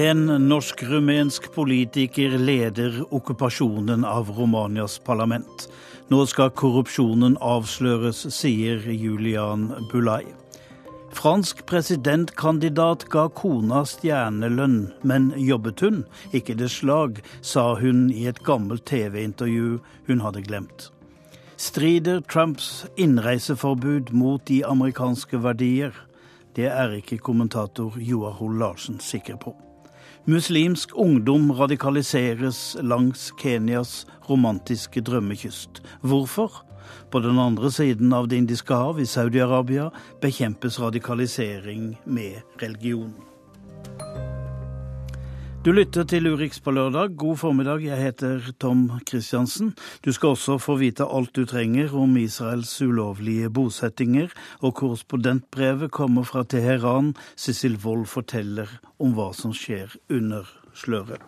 En norsk-rumensk politiker leder okkupasjonen av Romanias parlament. Nå skal korrupsjonen avsløres, sier Julian Bulai. Fransk presidentkandidat ga kona stjernelønn, men jobbet hun? Ikke det slag, sa hun i et gammelt TV-intervju hun hadde glemt. Strider Trumps innreiseforbud mot de amerikanske verdier? Det er ikke kommentator Joar Hoel Larsen sikker på. Muslimsk ungdom radikaliseres langs Kenyas romantiske drømmekyst. Hvorfor? På den andre siden av Det indiske hav, i Saudi-Arabia, bekjempes radikalisering med religion. Du lytter til Urix på lørdag. God formiddag, jeg heter Tom Christiansen. Du skal også få vite alt du trenger om Israels ulovlige bosettinger, og korrespondentbrevet kommer fra Teheran. Sissel Wold forteller om hva som skjer under sløret.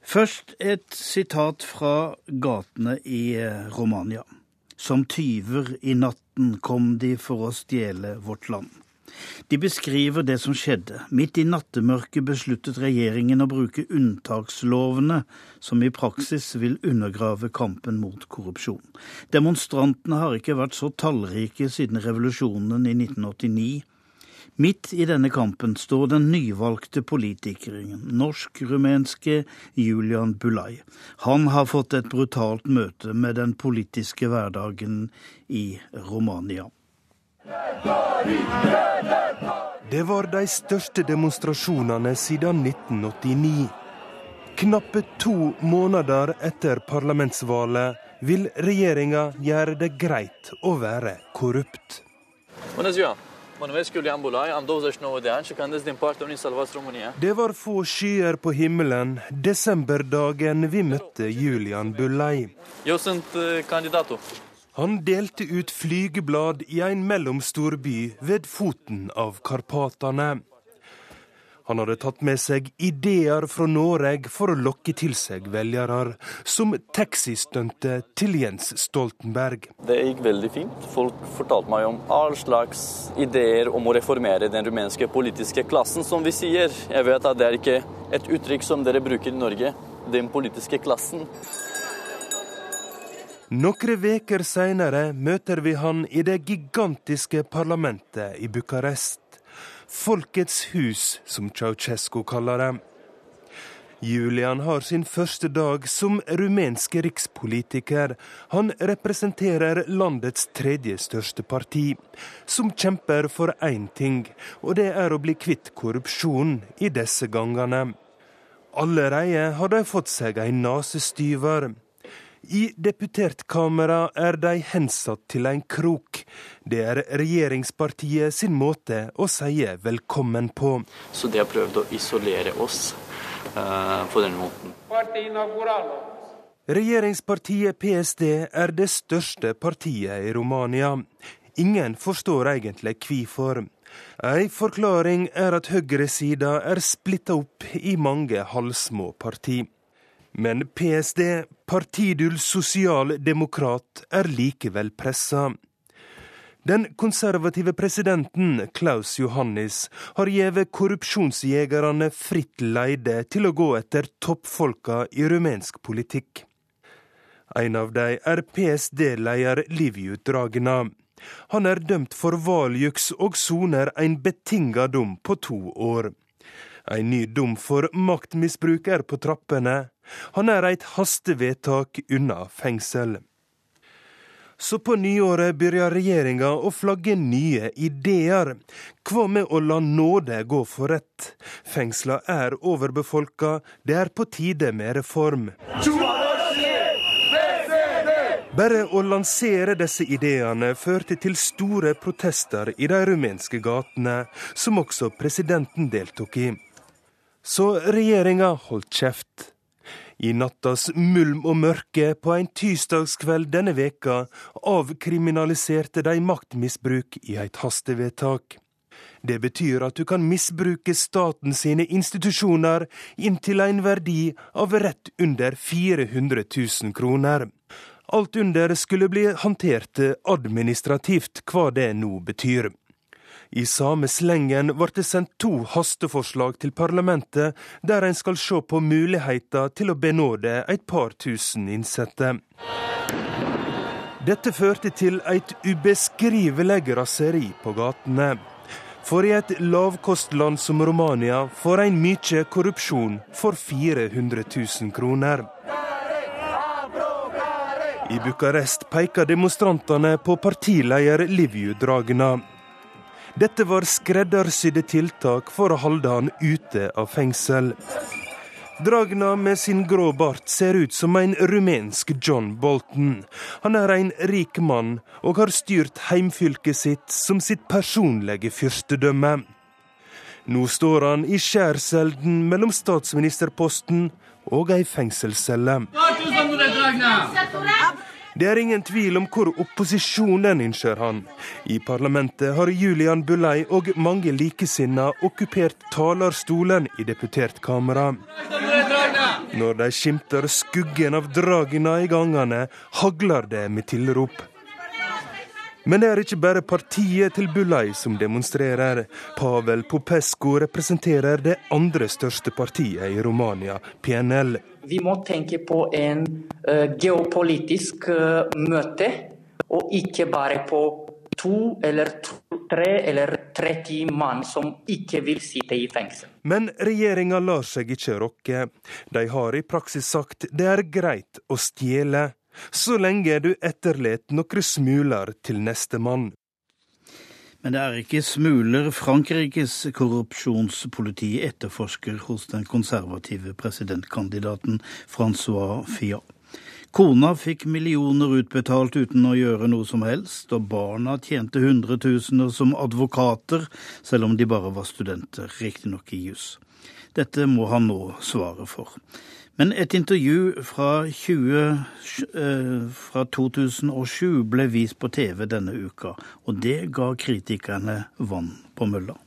Først et sitat fra gatene i eh, Romania. Som tyver i natten kom de for å stjele vårt land. De beskriver det som skjedde. Midt i nattemørket besluttet regjeringen å bruke unntakslovene, som i praksis vil undergrave kampen mot korrupsjon. Demonstrantene har ikke vært så tallrike siden revolusjonen i 1989. Midt i denne kampen står den nyvalgte politikeren, norsk-rumenske Julian Bulai. Han har fått et brutalt møte med den politiske hverdagen i Romania. Det var de største demonstrasjonene siden 1989. Knappe to måneder etter parlamentsvalget vil regjeringa gjøre det greit å være korrupt. Bună ziua! Mă numesc Iulian Bulai, am 29 de ani și candidez din partea Unii Salvați România. Det var få skyer på himmelen desemberdagen vi møtte Julian Bullei. Jeg er eh, candidatul. Han delte ut flygeblad i en mellomstor by ved foten av Karpatene. Han hadde tatt med seg ideer fra Norge for å lokke til seg velgere, som taxistuntet til Jens Stoltenberg. Det gikk veldig fint. Folk fortalte meg om all slags ideer om å reformere den rumenske politiske klassen, som vi sier. Jeg vet at det er ikke et uttrykk som dere bruker i Norge, den politiske klassen. Noen veker seinere møter vi han i det gigantiske parlamentet i Bucarest. Folkets hus, som Ceaucescu kaller det. Julian har sin første dag som rumensk rikspolitiker. Han representerer landets tredje største parti, som kjemper for én ting, og det er å bli kvitt korrupsjon i disse gangene. Allerede har de fått seg en nasestyver. I deputertkamera er de hensatt til en krok. Det er regjeringspartiet sin måte å si velkommen på. Så de har prøvd å isolere oss eh, på den måten. Regjeringspartiet PSD er det største partiet i Romania. Ingen forstår egentlig hvorfor. Ei forklaring er at høyresida er splitta opp i mange halvsmå partier. Men PSD, Partidul sosialdemokrat, er likevel pressa. Den konservative presidenten Klaus Johannis har gitt korrupsjonsjegerne fritt leide til å gå etter toppfolka i rumensk politikk. En av dem er PSD-leder Liviu Dragna. Han er dømt for valjuks og soner en betinga dom på to år. En ny dom for maktmisbruk er på trappene. Han er et hastevedtak unna fengsel. Så på nyåret begynner regjeringa å flagge nye ideer. Hva med å la nåde gå for rett? Fengsla er overbefolka, det er på tide med reform. Bare å lansere disse ideene førte til store protester i de rumenske gatene, som også presidenten deltok i. Så regjeringa holdt kjeft. I nattas mulm og mørke på en tirsdagskveld denne veka avkriminaliserte de maktmisbruk i et hastevedtak. Det betyr at du kan misbruke staten sine institusjoner inntil en verdi av rett under 400 000 kroner. Alt under skulle bli håndtert administrativt, hva det nå betyr. I samme slengen ble det sendt to hasteforslag til parlamentet, der en skal se på muligheter til å benåde et par tusen innsatte. Dette førte til et ubeskrivelig raseri på gatene. For i et lavkostland som Romania får en mye korrupsjon for 400 000 kroner. I Bucarest peker demonstrantene på partileder Liviu Dragna. Dette var skreddersydde tiltak for å holde han ute av fengsel. Dragna med sin grå bart ser ut som en rumensk John Bolton. Han er en rik mann og har styrt heimfylket sitt som sitt personlige fyrstedømme. Nå står han i skjærselden mellom statsministerposten og ei fengselscelle. Det er ingen tvil om hvor opposisjonen innser han. I parlamentet har Julian Bulei og mange likesinna okkupert talerstolen i deputertkamera. Når de skimter skuggen av Dragina i gangene, hagler det med tilrop. Men det er ikke bare partiet til Bullei som demonstrerer. Pavel Popesco representerer det andre største partiet i Romania, PNL. Vi må tenke på en uh, geopolitisk uh, møte, og ikke bare på to eller tre eller 30 mann som ikke vil sitte i fengsel. Men regjeringa lar seg ikke rokke. De har i praksis sagt det er greit å stjele så lenge du etterlater noen smuler til nestemann. Men det er ikke smuler Frankrikes korrupsjonspoliti etterforsker hos den konservative presidentkandidaten Francois Fillon. Kona fikk millioner utbetalt uten å gjøre noe som helst, og barna tjente hundretusener som advokater, selv om de bare var studenter, riktignok i juss. Dette må han nå svare for. Men et intervju fra, 20, eh, fra 2007 ble vist på TV denne uka, og det ga kritikerne vann på mølla.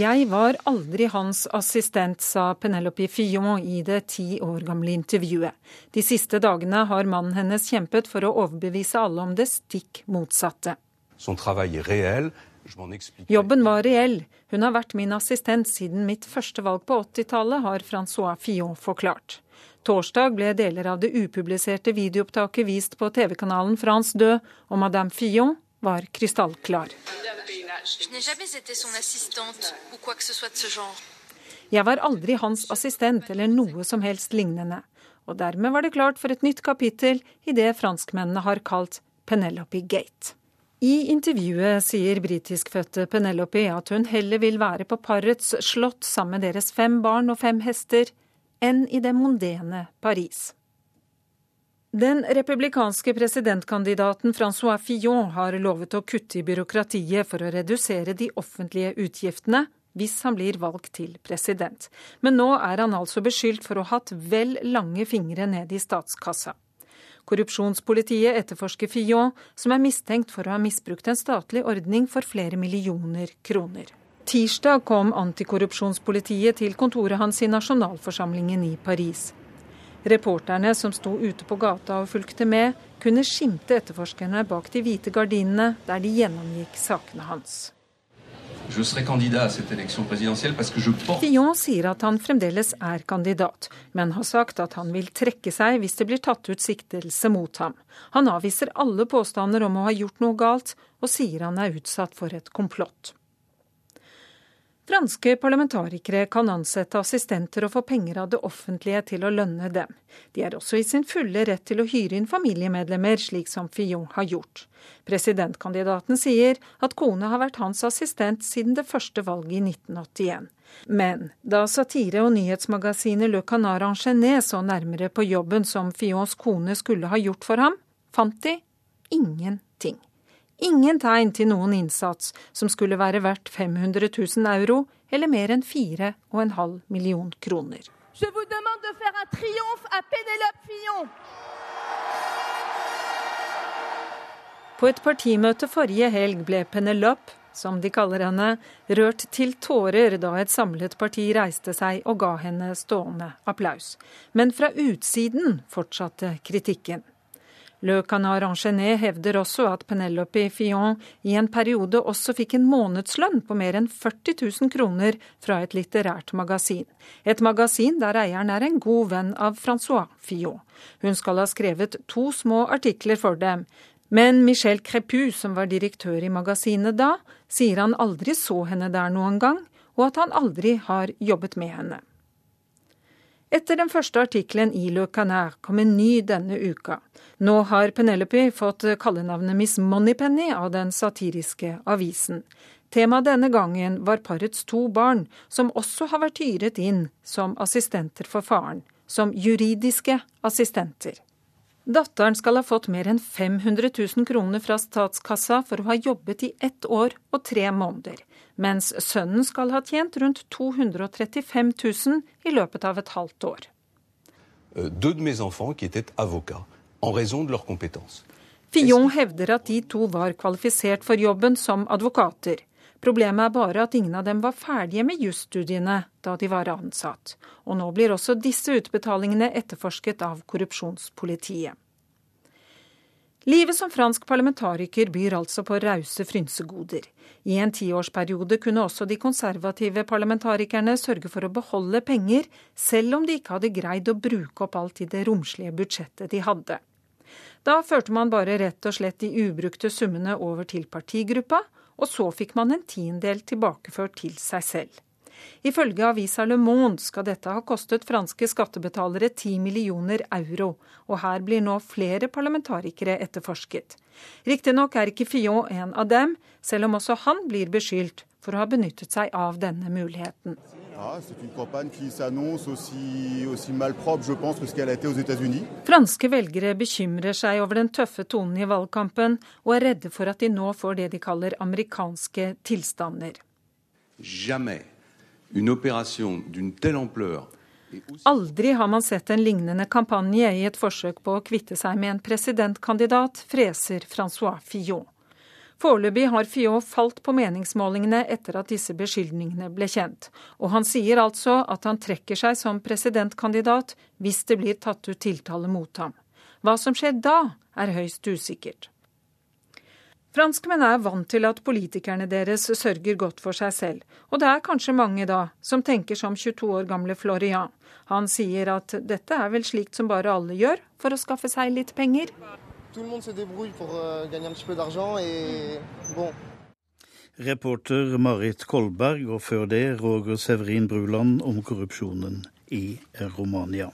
Jeg var aldri hans assistent, sa Penelope Fillon i det ti år gamle intervjuet. De siste dagene har mannen hennes kjempet for å overbevise alle om det stikk motsatte. Son travail est réel, Jobben var reell. Hun har vært min assistent siden mitt første valg på 80-tallet, har Francois Fillon forklart. Torsdag ble deler av det upubliserte videoopptaket vist på TV-kanalen France Deux, og Madame Fillon var krystallklar. Jeg var aldri hans assistent eller noe som helst lignende. Og dermed var det klart for et nytt kapittel i det franskmennene har kalt Penelope Gate. I intervjuet sier britiskfødte Penelope at hun heller vil være på parets slott sammen med deres fem barn og fem hester, enn i det mondene Paris. Den republikanske presidentkandidaten Francois Fillon har lovet å kutte i byråkratiet for å redusere de offentlige utgiftene hvis han blir valgt til president. Men nå er han altså beskyldt for å ha hatt vel lange fingre ned i statskassa. Korrupsjonspolitiet etterforsker Fillon, som er mistenkt for å ha misbrukt en statlig ordning for flere millioner kroner. Tirsdag kom antikorrupsjonspolitiet til kontoret hans i nasjonalforsamlingen i Paris. Reporterne som sto ute på gata og fulgte med, kunne skimte etterforskerne bak de hvite gardinene der de gjennomgikk sakene hans. Fillon sier at han fremdeles er kandidat, men har sagt at han vil trekke seg hvis det blir tatt ut siktelse mot ham. Han avviser alle påstander om å ha gjort noe galt, og sier han er utsatt for et komplott. Franske parlamentarikere kan ansette assistenter og få penger av det offentlige til å lønne dem. De er også i sin fulle rett til å hyre inn familiemedlemmer, slik som Fillon har gjort. Presidentkandidaten sier at kone har vært hans assistent siden det første valget i 1981. Men da satire- og nyhetsmagasinet Le Canard Enchaîné så nærmere på jobben som Fillons kone skulle ha gjort for ham, fant de ingenting. Ingen tegn til noen innsats som skulle være verdt 500 000 euro, eller mer enn 4,5 million kroner. På et partimøte forrige helg ble Penelope, som de kaller henne, rørt til tårer da et samlet parti reiste seg og ga henne stående applaus. Men fra utsiden fortsatte kritikken. Le Canard Enchaîné hevder også at Penelope Fillon i en periode også fikk en månedslønn på mer enn 40 000 kroner fra et litterært magasin. Et magasin der eieren er en god venn av Francois Fillon. Hun skal ha skrevet to små artikler for dem. Men Michel Crepu, som var direktør i magasinet da, sier han aldri så henne der noen gang, og at han aldri har jobbet med henne. Etter den første artikkelen i Le Canard kom en ny denne uka. Nå har Penelope fått kallenavnet Miss Moneypenny av den satiriske avisen. Temaet denne gangen var parets to barn, som også har vært hyret inn som assistenter for faren. Som juridiske assistenter. Datteren skal ha fått mer enn 500 000 kroner fra statskassa for å ha jobbet i ett år og tre måneder mens sønnen skal ha tjent rundt 235 000 i løpet av et halvt år. Fillon hevder at de to var kvalifisert for jobben som advokater. Problemet er bare at ingen av dem var ferdige med jusstudiene da de var ansatt. Og nå blir også disse utbetalingene etterforsket av korrupsjonspolitiet. Livet som fransk parlamentariker byr altså på rause frynsegoder. I en tiårsperiode kunne også de konservative parlamentarikerne sørge for å beholde penger, selv om de ikke hadde greid å bruke opp alt i det romslige budsjettet de hadde. Da førte man bare rett og slett de ubrukte summene over til partigruppa, og så fikk man en tiendedel tilbakeført til seg selv. Ifølge avisa Le Monde skal dette ha kostet franske skattebetalere 10 millioner euro, og her blir nå flere parlamentarikere etterforsket. Riktignok er ikke Fillon en av dem, selv om også han blir beskyldt for å ha benyttet seg av denne muligheten. Franske velgere bekymrer seg over den tøffe tonen i valgkampen, og er redde for at de nå får det de kaller amerikanske tilstander. Jamais Aldri har man sett en lignende kampanje i et forsøk på å kvitte seg med en presidentkandidat, freser Francois Fillon. Foreløpig har Fillon falt på meningsmålingene etter at disse beskyldningene ble kjent, og han sier altså at han trekker seg som presidentkandidat hvis det blir tatt ut tiltale mot ham. Hva som skjer da, er høyst usikkert. Franskmenn er vant til at politikerne deres sørger godt for seg selv, og det er kanskje mange da som tenker som 22 år gamle Florian. Han sier at dette er vel slikt som bare alle gjør for å skaffe seg litt penger. Euh, Reporter Marit Kolberg, og før det Roger Severin Bruland om korrupsjonen i Romania.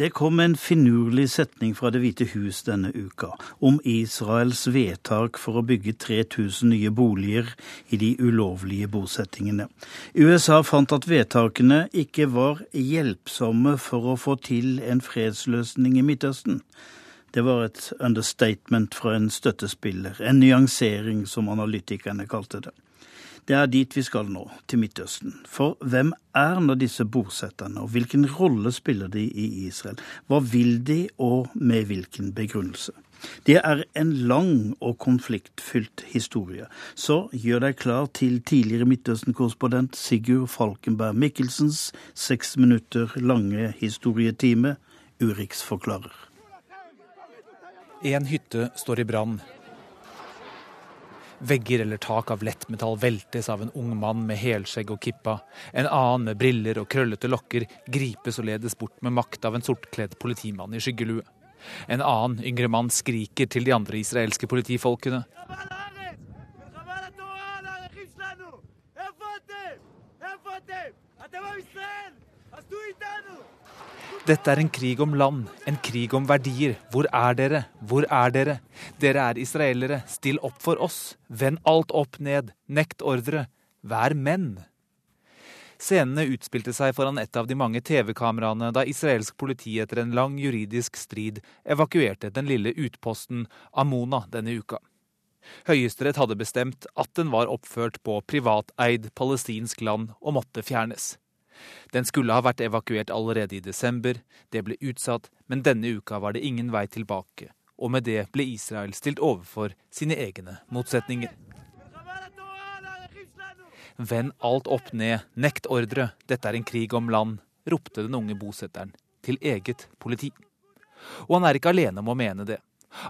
Det kom en finurlig setning fra Det hvite hus denne uka om Israels vedtak for å bygge 3000 nye boliger i de ulovlige bosettingene. USA fant at vedtakene ikke var hjelpsomme for å få til en fredsløsning i Midtøsten. Det var et understatement fra en støttespiller, en nyansering, som analytikerne kalte det. Det er dit vi skal nå, til Midtøsten. For hvem er nå disse bosetterne, og hvilken rolle spiller de i Israel? Hva vil de, og med hvilken begrunnelse? Det er en lang og konfliktfylt historie. Så gjør deg klar til tidligere Midtøsten-korrespondent Sigurd Falkenberg Mikkelsens seks minutter lange historietime. Urix forklarer. En hytte står i brann. Vegger eller tak av lettmetall veltes av en ung mann med helskjegg og kippa. En annen med briller og krøllete lokker gripes og ledes bort med makt av en sortkledd politimann i skyggelue. En annen yngre mann skriker til de andre israelske politifolkene. Dette er en krig om land, en krig om verdier. Hvor er dere? Hvor er dere? Dere er israelere, still opp for oss. Vend alt opp ned, nekt ordre. Vær menn. Scenene utspilte seg foran et av de mange TV-kameraene da israelsk politi etter en lang juridisk strid evakuerte den lille utposten Amona denne uka. Høyesterett hadde bestemt at den var oppført på privateid palestinsk land og måtte fjernes. Den skulle ha vært evakuert allerede i desember, det ble utsatt, men denne uka var det ingen vei tilbake. Og med det ble Israel stilt overfor sine egne motsetninger. Vend alt opp ned, nekt ordre, dette er en krig om land, ropte den unge bosetteren til eget politi. Og han er ikke alene om å mene det.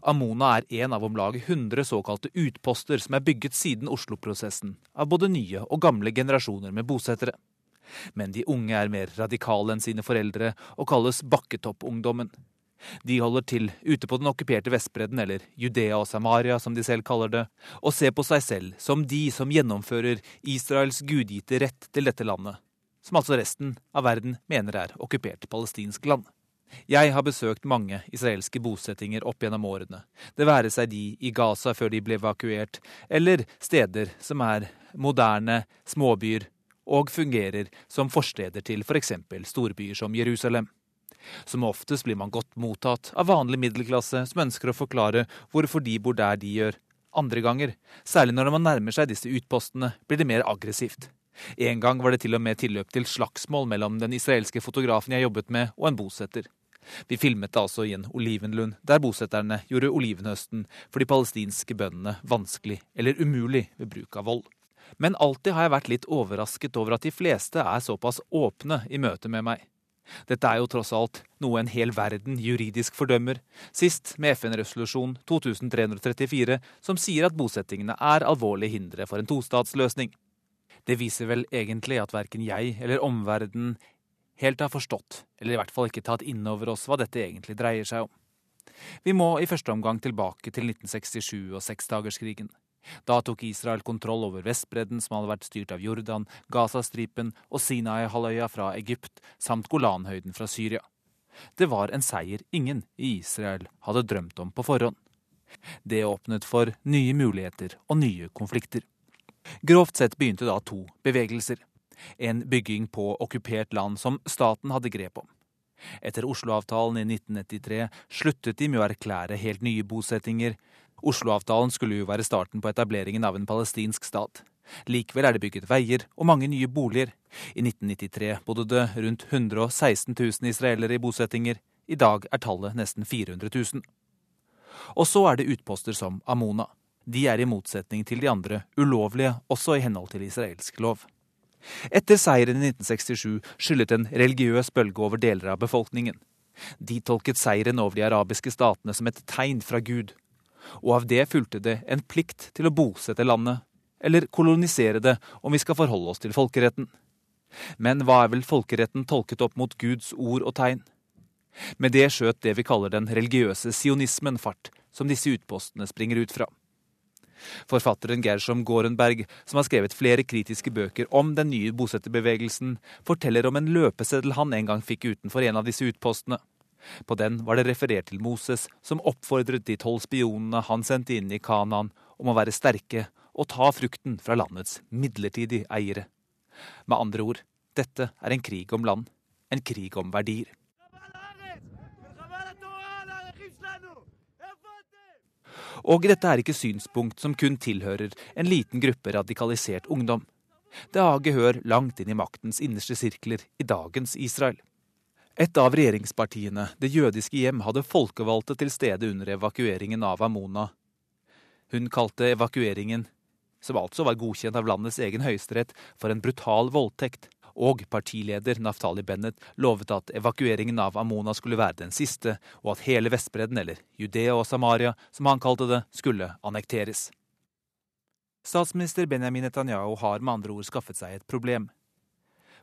Amona er en av om lag 100 såkalte utposter som er bygget siden Oslo-prosessen, av både nye og gamle generasjoner med bosettere. Men de unge er mer radikale enn sine foreldre og kalles Bakketoppungdommen. De holder til ute på den okkuperte Vestbredden, eller Judea og Samaria som de selv kaller det, og ser på seg selv som de som gjennomfører Israels gudgitte rett til dette landet, som altså resten av verden mener er okkupert palestinsk land. Jeg har besøkt mange israelske bosettinger opp gjennom årene, det være seg de i Gaza før de ble evakuert, eller steder som er moderne småbyer og fungerer som forsteder til f.eks. For storbyer som Jerusalem. Som oftest blir man godt mottatt av vanlig middelklasse som ønsker å forklare hvorfor de bor der de gjør. Andre ganger, særlig når man nærmer seg disse utpostene, blir det mer aggressivt. En gang var det til og med tilløp til slagsmål mellom den israelske fotografen jeg jobbet med, og en bosetter. Vi filmet det altså i en olivenlund, der bosetterne gjorde olivenhøsten for de palestinske bøndene vanskelig eller umulig ved bruk av vold. Men alltid har jeg vært litt overrasket over at de fleste er såpass åpne i møte med meg. Dette er jo tross alt noe en hel verden juridisk fordømmer, sist med FN-resolusjon 2334, som sier at bosettingene er alvorlige hindre for en tostatsløsning. Det viser vel egentlig at verken jeg eller omverdenen helt har forstått, eller i hvert fall ikke tatt inn over oss hva dette egentlig dreier seg om. Vi må i første omgang tilbake til 1967 og seksdagerskrigen. Da tok Israel kontroll over Vestbredden, som hadde vært styrt av Jordan, Gazastripen og Sinai-halvøya fra Egypt, samt Golanhøyden fra Syria. Det var en seier ingen i Israel hadde drømt om på forhånd. Det åpnet for nye muligheter og nye konflikter. Grovt sett begynte da to bevegelser. En bygging på okkupert land som staten hadde grep om. Etter Oslo-avtalen i 1993 sluttet de med å erklære helt nye bosettinger, Oslo-avtalen skulle jo være starten på etableringen av en palestinsk stat. Likevel er det bygget veier og mange nye boliger. I 1993 bodde det rundt 116 000 israelere i bosettinger. I dag er tallet nesten 400 000. Og så er det utposter som Amona. De er i motsetning til de andre ulovlige, også i henhold til israelsk lov. Etter seieren i 1967 skyllet en religiøs bølge over deler av befolkningen. De tolket seieren over de arabiske statene som et tegn fra Gud, og av det fulgte det en plikt til å bosette landet, eller kolonisere det om vi skal forholde oss til folkeretten. Men hva er vel folkeretten tolket opp mot Guds ord og tegn? Med det skjøt det vi kaller den religiøse sionismen fart, som disse utpostene springer ut fra. Forfatteren Gershom Gorenberg, som har skrevet flere kritiske bøker om den nye bosetterbevegelsen, forteller om en løpeseddel han en gang fikk utenfor en av disse utpostene. På den var det referert til Moses, som oppfordret de tolv spionene han sendte inn i Kanaan, om å være sterke og ta frukten fra landets midlertidige eiere. Med andre ord, dette er en krig om land, en krig om verdier. Og dette er ikke synspunkt som kun tilhører en liten gruppe radikalisert ungdom. Det har gehør langt inn i maktens innerste sirkler i dagens Israel. Et av regjeringspartiene, Det jødiske hjem, hadde folkevalgte til stede under evakueringen av Amona. Hun kalte evakueringen, som altså var godkjent av landets egen høyesterett, for en brutal voldtekt. Og partileder Naftali Bennett lovet at evakueringen av Amona skulle være den siste, og at hele Vestbredden, eller Judea og Samaria, som han kalte det, skulle annekteres. Statsminister Benjamin Netanyahu har med andre ord skaffet seg et problem.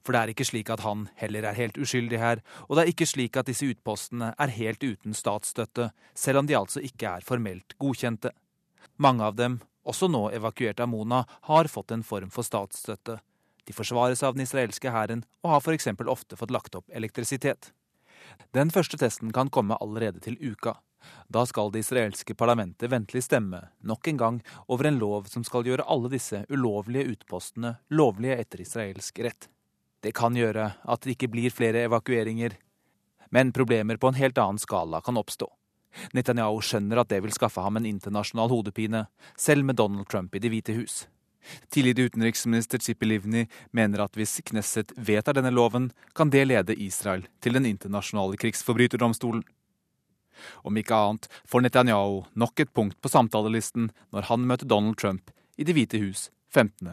For det er ikke slik at han heller er helt uskyldig her, og det er ikke slik at disse utpostene er helt uten statsstøtte, selv om de altså ikke er formelt godkjente. Mange av dem, også nå evakuert av Mona, har fått en form for statsstøtte. De forsvares av den israelske hæren og har f.eks. ofte fått lagt opp elektrisitet. Den første testen kan komme allerede til uka. Da skal det israelske parlamentet ventelig stemme, nok en gang, over en lov som skal gjøre alle disse ulovlige utpostene lovlige etter israelsk rett. Det kan gjøre at det ikke blir flere evakueringer, men problemer på en helt annen skala kan oppstå. Netanyahu skjønner at det vil skaffe ham en internasjonal hodepine, selv med Donald Trump i Det hvite hus. Tidligere utenriksminister Tzipi Livni mener at hvis Knesset vedtar denne loven, kan det lede Israel til den internasjonale krigsforbryterdomstolen. Om ikke annet får Netanyahu nok et punkt på samtalelisten når han møter Donald Trump i Det hvite hus 15.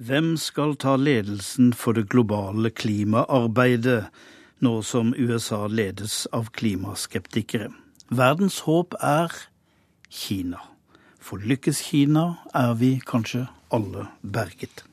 Hvem skal ta ledelsen for det globale klimaarbeidet, nå som USA ledes av klimaskeptikere? Verdens håp er Kina. For lykkes Kina, er vi kanskje alle berget.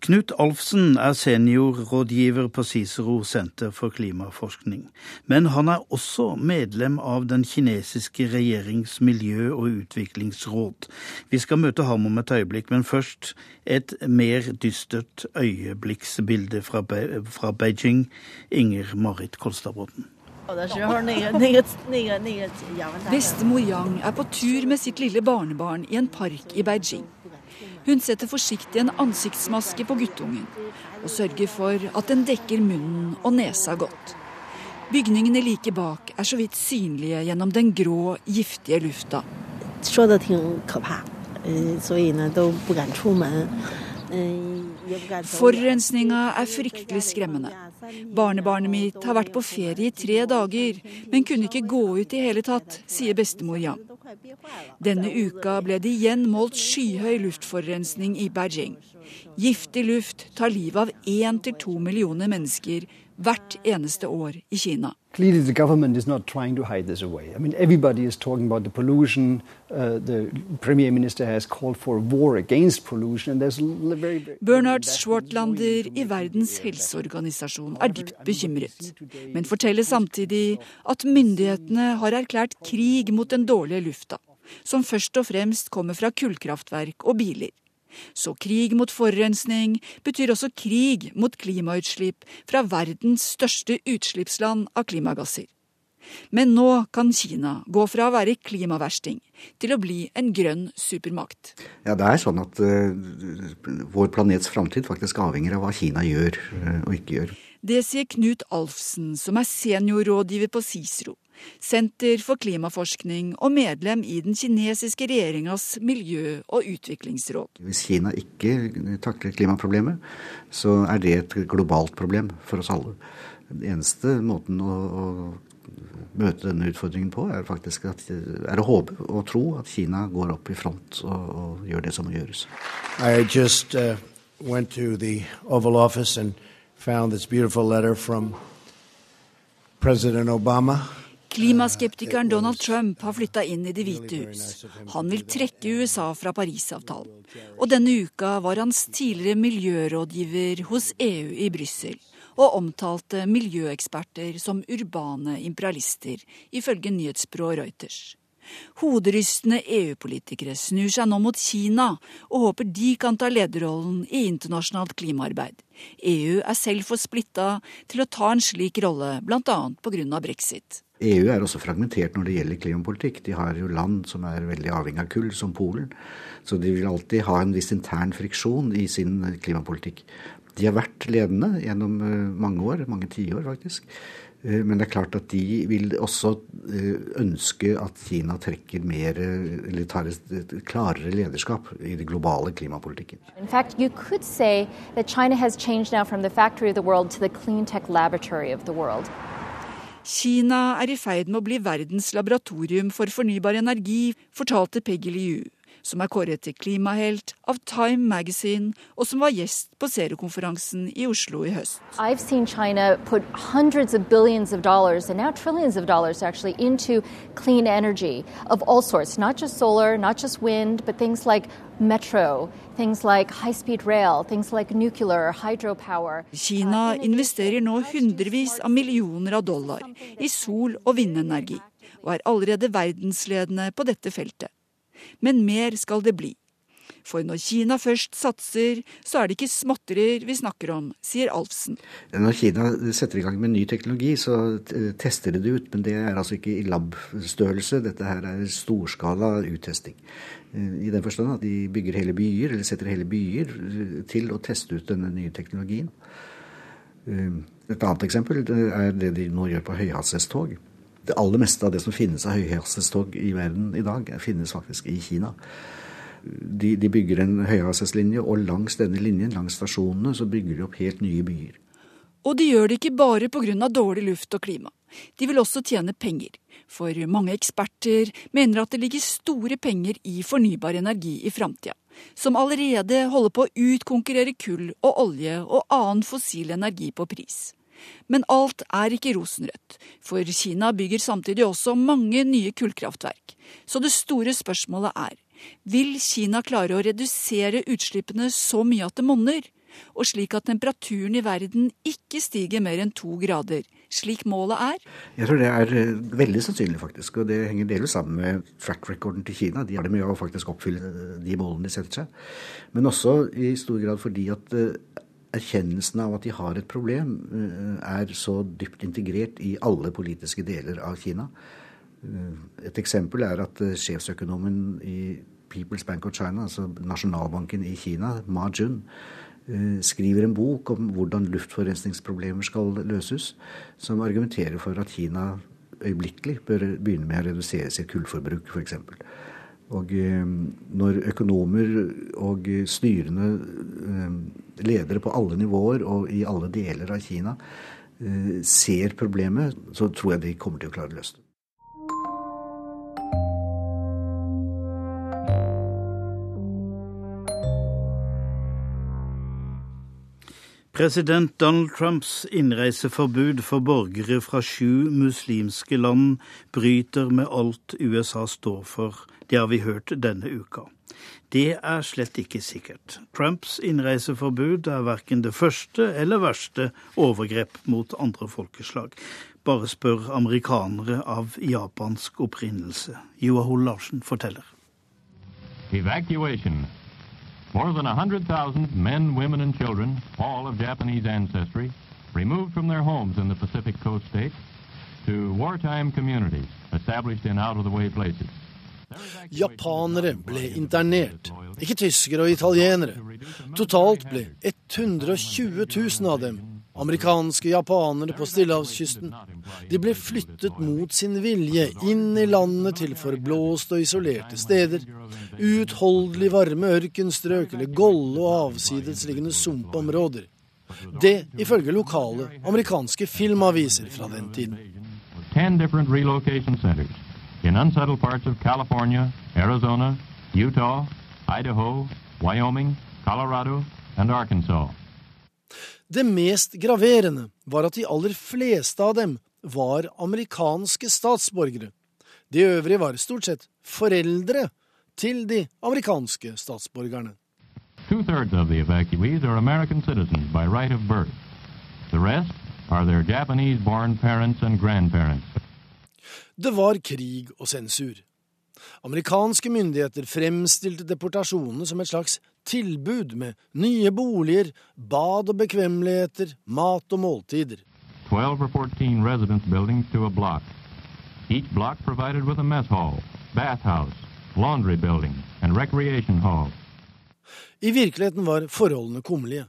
Knut Alfsen er seniorrådgiver på Cicero senter for klimaforskning. Men han er også medlem av den kinesiske regjerings miljø- og utviklingsråd. Vi skal møte ham om et øyeblikk, men først et mer dystert øyeblikksbilde fra, Be fra Beijing. Inger Marit Kolstadbråten. Bestemor Yang er på tur med sitt lille barnebarn i en park i Beijing. Hun setter forsiktig en ansiktsmaske på guttungen og sørger for at den dekker munnen og nesa godt. Bygningene like bak er så vidt synlige gjennom den grå, giftige lufta. Forurensninga er fryktelig skremmende. Barnebarnet mitt har vært på ferie i tre dager, men kunne ikke gå ut i hele tatt, sier bestemor Yang. Denne uka ble det igjen målt skyhøy luftforurensning i Beijing. Giftig luft tar livet av én til to millioner mennesker hvert eneste år i Kina. Clearly, the government is not trying to hide this away. I mean, everybody is talking about the pollution. Uh, the premier minister has called for war against pollution. And there's very, very Bernard Schwartlander i Verdens helseorganisasjon er dypt bekymret, men forteller samtidig at myndighetene har erklært krig mot den dårlige lufta, som først og fremst kommer fra kullkraftverk og biler. Så krig mot forurensning betyr også krig mot klimautslipp fra verdens største utslippsland av klimagasser. Men nå kan Kina gå fra å være klimaversting til å bli en grønn supermakt. Ja, Det er sånn at uh, vår planets framtid faktisk avhenger av hva Kina gjør uh, og ikke gjør. Det sier Knut Alfsen, som er seniorrådgiver på CICERO. Senter for klimaforskning og medlem i den kinesiske regjeringas miljø- og utviklingsråd. Hvis Kina ikke takler klimaproblemet, så er det et globalt problem for oss alle. Den eneste måten å, å møte denne utfordringen på, er faktisk at, er å håpe og tro at Kina går opp i front og, og gjør det som må gjøres. I just uh, went to the Oval Office and found this beautiful letter from President Obama. Klimaskeptikeren Donald Trump har flytta inn i Det hvite hus. Han vil trekke USA fra Parisavtalen. Og denne uka var hans tidligere miljørådgiver hos EU i Brussel og omtalte miljøeksperter som urbane imperialister, ifølge nyhetsbyrået Reuters. Hoderystende EU-politikere snur seg nå mot Kina og håper de kan ta lederrollen i internasjonalt klimaarbeid. EU er selv for splitta til å ta en slik rolle, bl.a. pga. brexit. EU er også fragmentert når det gjelder klimapolitikk. De har jo land som er veldig avhengig av kull, som Polen. Så de vil alltid ha en viss intern friksjon i sin klimapolitikk. De har vært ledende gjennom mange år, mange tiår faktisk. Men det er klart at de vil også ønske at Kina trekker mer, eller tar et klarere lederskap i det globale klimapolitikken. In fact, you could say that China has changed now from the factory of the world to the clean tech laboratory of the world. Kina er i ferd med å bli verdens laboratorium for fornybar energi, fortalte Peggy Liu, som er kåret til klimahelt av Time Magazine, og som var gjest på Zero-konferansen i Oslo i høst. I've seen China put hundreds of billions of dollars, and now trillions of dollars actually, into clean energy of all sorts, not just solar, not just wind, but things like metro, things like high-speed rail, things like nuclear, hydropower. Kina investerer nå hundrevis av millioner av dollar i sol- og vindenergi, og er allerede verdensledende på dette feltet. Men mer skal det bli. For når Kina først satser, så er det ikke småtterier vi snakker om, sier Alfsen. Når Kina setter i gang med ny teknologi, så tester de det ut. Men det er altså ikke i lab-størrelse. Dette her er storskala uttesting. I den forstand at de bygger hele byer, eller setter hele byer til å teste ut denne nye teknologien. Et annet eksempel er det de nå gjør på høyhastighetstog. Det aller meste av det som finnes av høyhastighetstog i verden i dag, finnes faktisk i Kina. De, de bygger en høyhastighetslinje, og langs denne linjen, langs stasjonene, så bygger de opp helt nye byer. Og de gjør det ikke bare pga. dårlig luft og klima. De vil også tjene penger. For mange eksperter mener at det ligger store penger i fornybar energi i framtida. Som allerede holder på å utkonkurrere kull og olje og annen fossil energi på pris. Men alt er ikke rosenrødt, for Kina bygger samtidig også mange nye kullkraftverk. Så det store spørsmålet er vil Kina klare å redusere utslippene så mye at det monner? og slik at temperaturen i verden ikke stiger mer enn to grader, slik målet er? Jeg tror det er eh, veldig sannsynlig, faktisk. Og det henger delvis sammen med track recorden til Kina. De har det med å faktisk oppfylle eh, de målene de setter seg. Men også i stor grad fordi at eh, erkjennelsen av at de har et problem, er så dypt integrert i alle politiske deler av Kina. Et eksempel er at sjefsøkonomen i People's Bank of China, altså nasjonalbanken i Kina, Ma Jun, Eh, skriver en bok om hvordan luftforurensningsproblemer skal løses, som argumenterer for at Kina øyeblikkelig bør begynne med å redusere sitt kullforbruk, f.eks. Og eh, når økonomer og styrende eh, ledere på alle nivåer og i alle deler av Kina ser problemet, så tror jeg de kommer til å klare å løse det. President Donald Trumps innreiseforbud for borgere fra sju muslimske land bryter med alt USA står for. Det har vi hørt denne uka. Det er slett ikke sikkert. Trumps innreiseforbud er verken det første eller verste overgrep mot andre folkeslag. Bare spør amerikanere av japansk opprinnelse. Joahol Larsen forteller. Evacuation More than 100,000 men, women, and children, all of Japanese ancestry, removed from their homes in the Pacific coast states to wartime communities established in out-of-the-way places. Japanere ble internert, ikke tyskere og italienere. Totalt ble 120 000 av dem amerikanske japanere på stillehavskysten. De ble flyttet mot sin vilje inn i landet til forblåste og isolerte steder. Uutholdelig varme ørkenstrøk eller golde og avsidesliggende sumpområder. Det ifølge lokale amerikanske filmaviser fra den tiden. Arizona, Utah, Idaho, Wyoming, Colorado and Arkansas. Det mest graverende var at de aller fleste av dem var amerikanske statsborgere. De øvrige var stort sett foreldre til de amerikanske statsborgerne. Two-thirds of the evacuees are American citizens by right of birth. The rest are their Japanese-born parents and grandparents. Det var krig og sensur. Amerikanske myndigheter fremstilte deportasjonene som et slags tilbud med nye boliger, bad og bekvemmeligheter, mat og måltider. 12 or 14 residence buildings to a block. Each block provided with a mess hall, bathhouse, laundry building and recreation hall. I virkeligheten var forholdene kummerlige.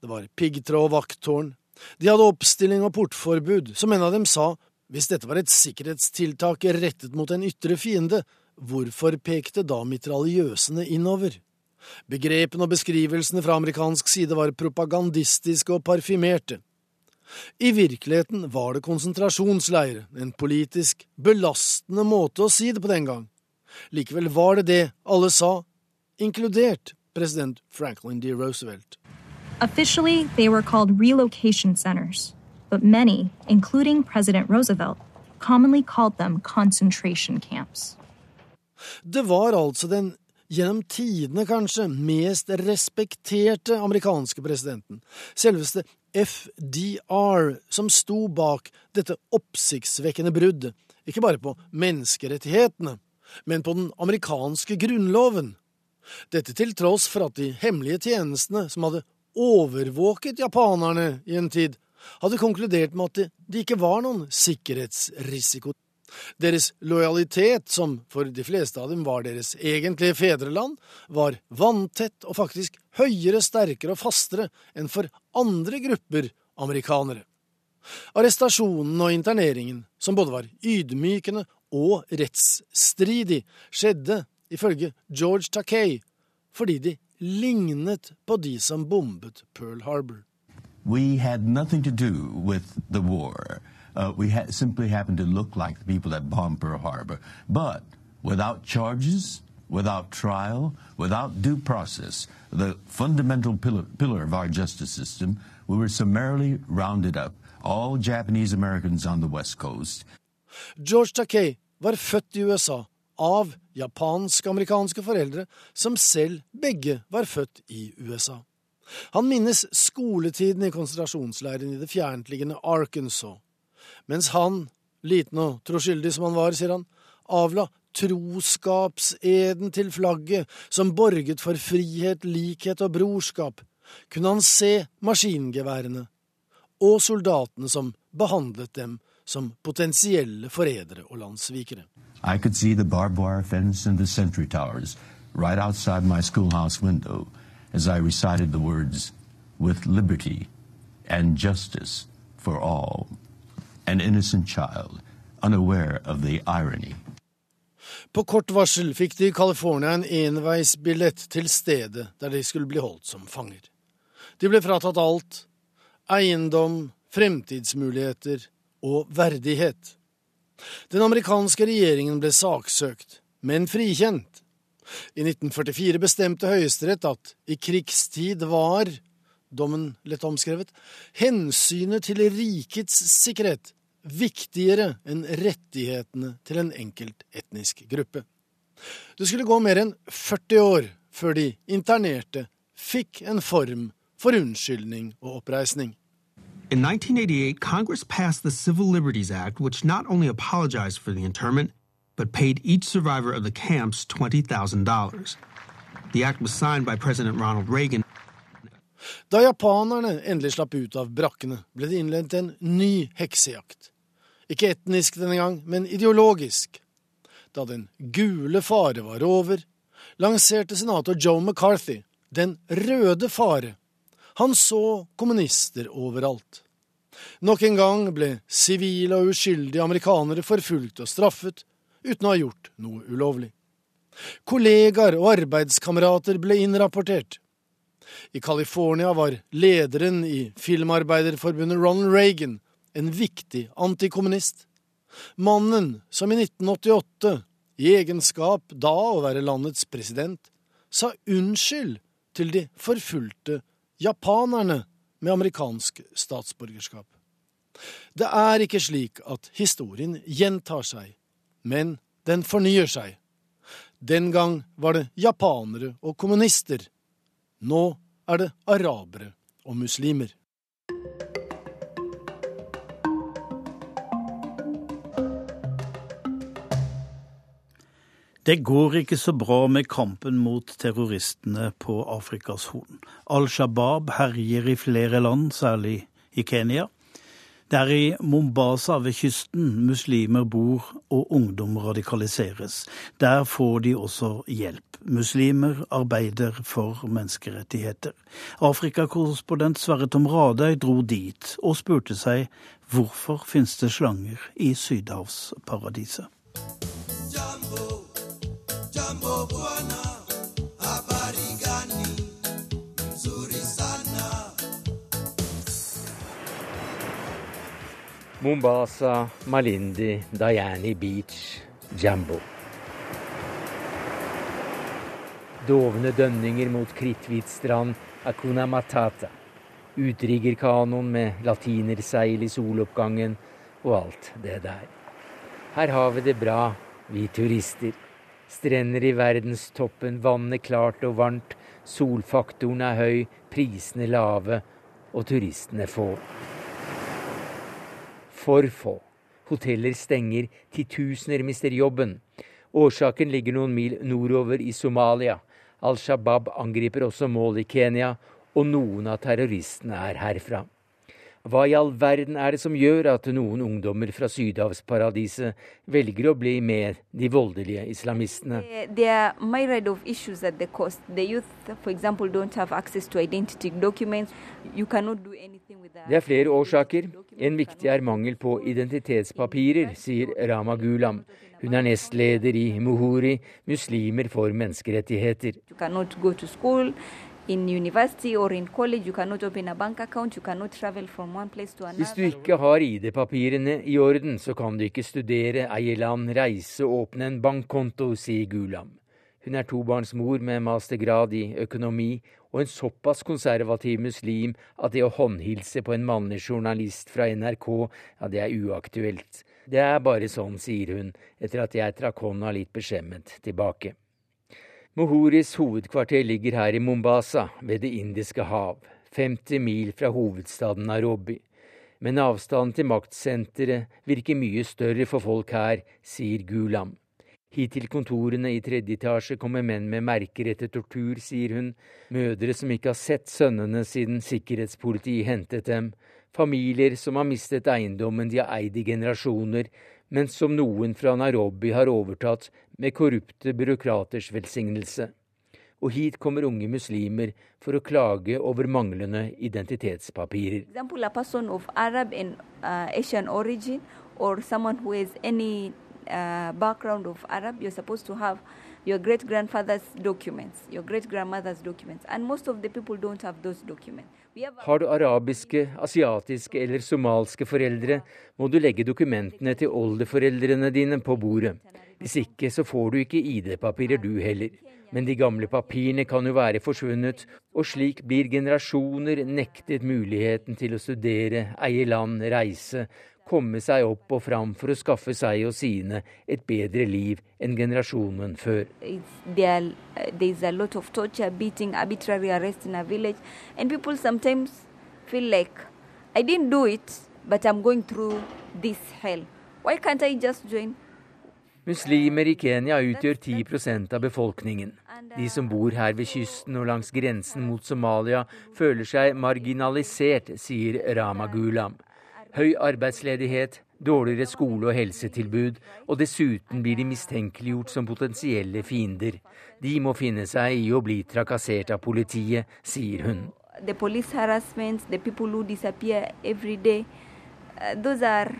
Det var piggtråd og vakttårn. De hadde oppstilling og portforbud, som en av dem sa hvis dette var et sikkerhetstiltak rettet mot en ytre fiende, hvorfor pekte da mitraljøsene innover? Begrepene og beskrivelsene fra amerikansk side var propagandistiske og parfymerte. I virkeligheten var det konsentrasjonsleir, en politisk belastende måte å si det på den gang. Likevel var det det alle sa, inkludert president Franklin D. Roosevelt. Officially, they were called relocation centers, but many, including President Roosevelt, commonly called them concentration camps. Det var altså den gjennom tidene kanskje mest respekterte amerikanske presidenten, selveste FDR, som sto bak dette oppsiktsvekkende bruddet, ikke bare på menneskerettighetene, men på den amerikanske grunnloven. Dette til tross for at de hemmelige tjenestene som hadde overvåket japanerne i en tid, hadde konkludert med at det ikke var noen sikkerhetsrisiko. Deres lojalitet, som for de fleste av dem var deres egentlige fedreland, var vanntett og faktisk høyere, sterkere og fastere enn for andre grupper amerikanere. Arrestasjonen og interneringen, som både var ydmykende og rettsstridig, skjedde, ifølge George Takei, fordi de lignet på de som bombet Pearl Harbor. We had nothing to do with the war. Uh, we ha simply happen to look like the people that bombed Pearl Harbor. But without charges, without trial, without due process, the fundamental pillar, pillar of our justice system, we were summarily rounded up, all Japanese Americans on the West Coast. George Takei var født i USA av japansk-amerikanske foreldre som selv begge var født i USA. Han minnes skoletiden i konsentrasjonsleiren i det fjerntliggende Arkansas, mens han, liten og troskyldig som han var, sier han, avla troskapseden til flagget som borget for frihet, likhet og brorskap, kunne han se maskingeværene og soldatene som behandlet dem som potensielle forrædere og landssvikere. I could see the barbed wire fence and the sentry towers right outside my schoolhouse window as I recited the words, with liberty and justice for all. An innocent child, unaware of the irony. På kort varsel fikk de i California en enveisbillett til stedet der de skulle bli holdt som fanger. De ble fratatt alt eiendom, fremtidsmuligheter og verdighet. Den amerikanske regjeringen ble saksøkt, men frikjent. I 1944 bestemte Høyesterett at i krigstid var, dommen lett omskrevet, hensynet til rikets sikkerhet viktigere enn rettighetene til en enkelt etnisk gruppe. Det skulle gå mer enn 40 år før de internerte fikk en form for unnskyldning og oppreisning. In 1988, Congress passed the Civil Liberties Act, which not only apologized for the internment, but paid each survivor of the camps $20,000. The act was signed by President Ronald Reagan. Da japanerne endelig slapp ut av brakkene, ble det innledet en ny heksejakt. Ikke etnisk denne gang, men ideologisk. Da den gule fare var over, lanserte senator Joe McCarthy den røde fare han så kommunister overalt. Nok en gang ble sivile og uskyldige amerikanere forfulgt og straffet uten å ha gjort noe ulovlig. Kollegaer og arbeidskamerater ble innrapportert. I California var lederen i Filmarbeiderforbundet Ronald Reagan en viktig antikommunist. Mannen som i 1988, i egenskap da å være landets president, sa unnskyld til de forfulgte japanerne med amerikansk statsborgerskap. Det er ikke slik at historien gjentar seg, men den fornyer seg. Den gang var det japanere og kommunister. Nå er det arabere og muslimer. Det går ikke så bra med kampen mot terroristene på Afrikas Horn. Al Shabaab herjer i flere land, særlig i Kenya. Det er i Mombasa ved kysten muslimer bor og ungdom radikaliseres. Der får de også hjelp. Muslimer arbeider for menneskerettigheter. Afrikakorrespondent Sverre Tom Radøy dro dit og spurte seg hvorfor finnes det slanger i sydhavsparadiset. Jumbo, bwana, Mombasa, Malindi, Diani Beach, Jambo. Dovne dønninger mot kritthvit strand Akuna Matata. Utriggerkanoen med latinerseil i soloppgangen og alt det der. Her har vi det bra, vi turister. Strender i verdenstoppen, vannet klart og varmt, solfaktoren er høy, prisene lave og turistene få. For få. Hoteller stenger, titusener mister jobben. Årsaken ligger noen mil nordover i Somalia. Al Shabaab angriper også mål i Kenya, og noen av terroristene er herfra. Hva i all verden er det som gjør at noen ungdommer fra sydhavsparadiset velger å bli med de voldelige islamistene? Det er flere årsaker. En viktig er mangel på identitetspapirer, sier Rama Gulam. Hun er nestleder i Muhuri, Muslimer for menneskerettigheter. Hvis du ikke har ID-papirene i orden, så kan du ikke studere, eie land, reise og åpne en bankkonto, sier Gulam. Hun er tobarnsmor med mastergrad i økonomi og en såpass konservativ muslim at det å håndhilse på en mannlig journalist fra NRK, ja, det er uaktuelt. Det er bare sånn, sier hun, etter at jeg trakk hånda litt beskjemmet tilbake. Mohoris hovedkvarter ligger her i Mombasa, ved Det indiske hav, 50 mil fra hovedstaden Nairobi. Men avstanden til maktsenteret virker mye større for folk her, sier Gulam. Hit til kontorene i tredje etasje kommer menn med merker etter tortur, sier hun, mødre som ikke har sett sønnene siden sikkerhetspolitiet hentet dem, familier som har mistet eiendommen de har eid i generasjoner, men som noen fra Nairobi har overtatt med korrupte byråkraters velsignelse. Og hit kommer unge muslimer for å klage over manglende identitetspapirer. Uh, background of Arab, you're supposed to have your great grandfather's documents, your great grandmother's documents, and most of the people don't have those documents. Har du arabiske, asiatiske eller somalske foreldre, må du legge dokumentene til oldeforeldrene dine på bordet. Hvis ikke så får du ikke ID-papirer du heller. Men de gamle papirene kan jo være forsvunnet, og slik blir generasjoner nektet muligheten til å studere, eie land, reise, komme seg opp og fram for å skaffe seg og sine et bedre liv enn generasjonen før. There, torture, beating, village, like it? Muslimer i Kenya utgjør 10 av befolkningen. De som bor her ved kysten og langs grensen mot Somalia, føler seg marginalisert, sier Rama Gulam høy arbeidsledighet, dårligere skole- og helsetilbud, og dessuten blir de mistenkeliggjort som potensielle fiender. De må finne seg i å bli trakassert av politiet, sier hun. The police harassment, the people who disappear every day, those are,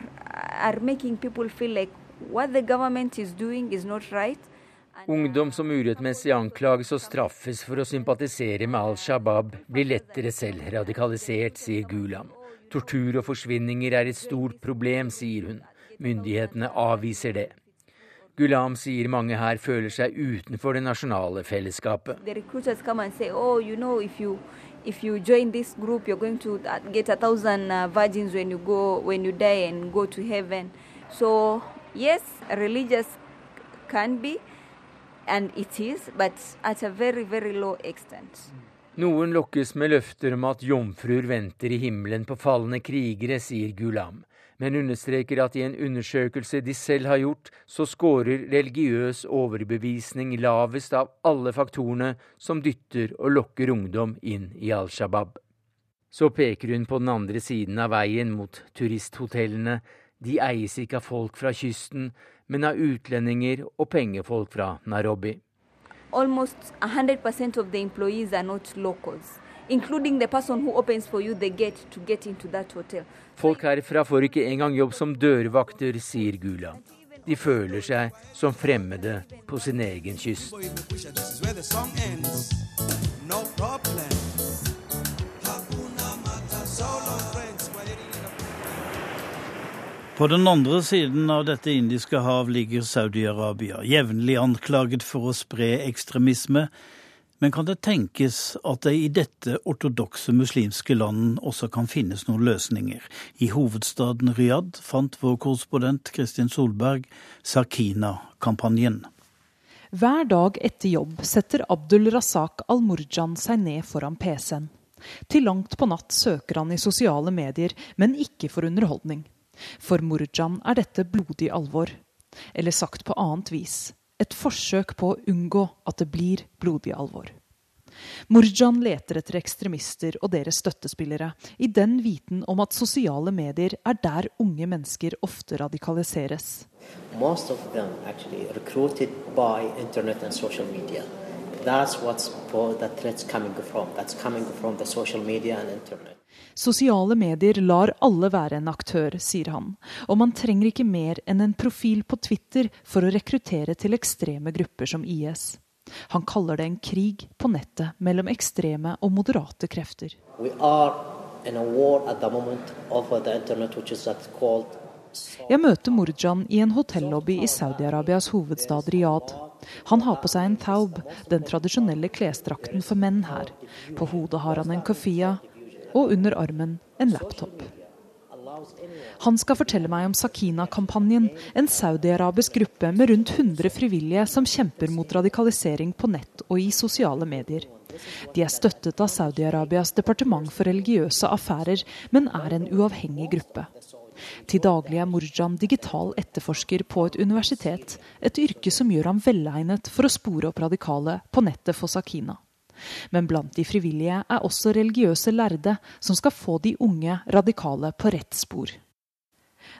are making people feel like what the government is doing is not right. Ungdom som urettmessig anklages og straffes for å sympatisere med Al Shabaab, blir lettere selv radikalisert, sier Gulam. Tortur og forsvinninger er et stort problem, sier hun. Myndighetene avviser det. Gulam sier mange her føler seg utenfor det nasjonale fellesskapet. Oh, if you join this group, you're going to uh, get a thousand uh, virgins when you go when you die and go to heaven. So yes, religious can be, and it is, but at a very very low extent. Noen lokkes med løfter om at jomfruer venter i himmelen på falne krigere, sier Gulam, men understreker at i en undersøkelse de selv har gjort, så scorer religiøs overbevisning lavest av alle faktorene som dytter og lokker ungdom inn i Al Shabaab. Så peker hun på den andre siden av veien mot turisthotellene. De eies ikke av folk fra kysten, men av utlendinger og pengefolk fra Nairobi almost 100% of the employees are not locals. Including the person who opens for you the gate to get into that hotel. Folk herfra får ikke engang jobb som dørvakter, sier Gula. De føler seg som fremmede på sin egen kyst. No På den andre siden av dette indiske hav ligger Saudi-Arabia, jevnlig anklaget for å spre ekstremisme. Men kan det tenkes at det i dette ortodokse muslimske landet også kan finnes noen løsninger? I hovedstaden Riyadh fant vår korrespondent Kristin Solberg Sakina-kampanjen. Hver dag etter jobb setter Abdul Razak al-Murjan seg ned foran PC-en. Til langt på natt søker han i sosiale medier, men ikke for underholdning. For Murjan er dette blodig alvor. Eller sagt på annet vis et forsøk på å unngå at det blir blodig alvor. Murjan leter etter ekstremister og deres støttespillere, i den viten om at sosiale medier er der unge mennesker ofte radikaliseres. Most of them actually recruited by internet and social media. That's what's the threats coming from. That's coming from the social media and internet. Sosiale medier lar alle være en aktør, sier han, og man trenger ikke mer enn en profil på Twitter for å rekruttere til ekstreme grupper som IS. Han kaller det en krig på nettet mellom ekstreme og moderate krefter. Jeg møter Murjan i en hotellobby i Saudi-Arabias hovedstad Riyadh. Han har på seg en taub, den tradisjonelle klesdrakten for menn her. På hodet har han en kofia, og under armen en laptop. Han skal fortelle meg om Sakina-kampanjen, en saudi-arabisk gruppe med rundt 100 frivillige som kjemper mot radikalisering på nett og i sosiale medier. De er støttet av Saudi-Arabias departement for religiøse affærer, men er en uavhengig gruppe. Til daglig er Murjan digital etterforsker på et universitet, et yrke som gjør ham velegnet for å spore opp radikale på nettet for Sakina. Men blant de frivillige er også religiøse lærde som skal få de unge radikale på rett spor.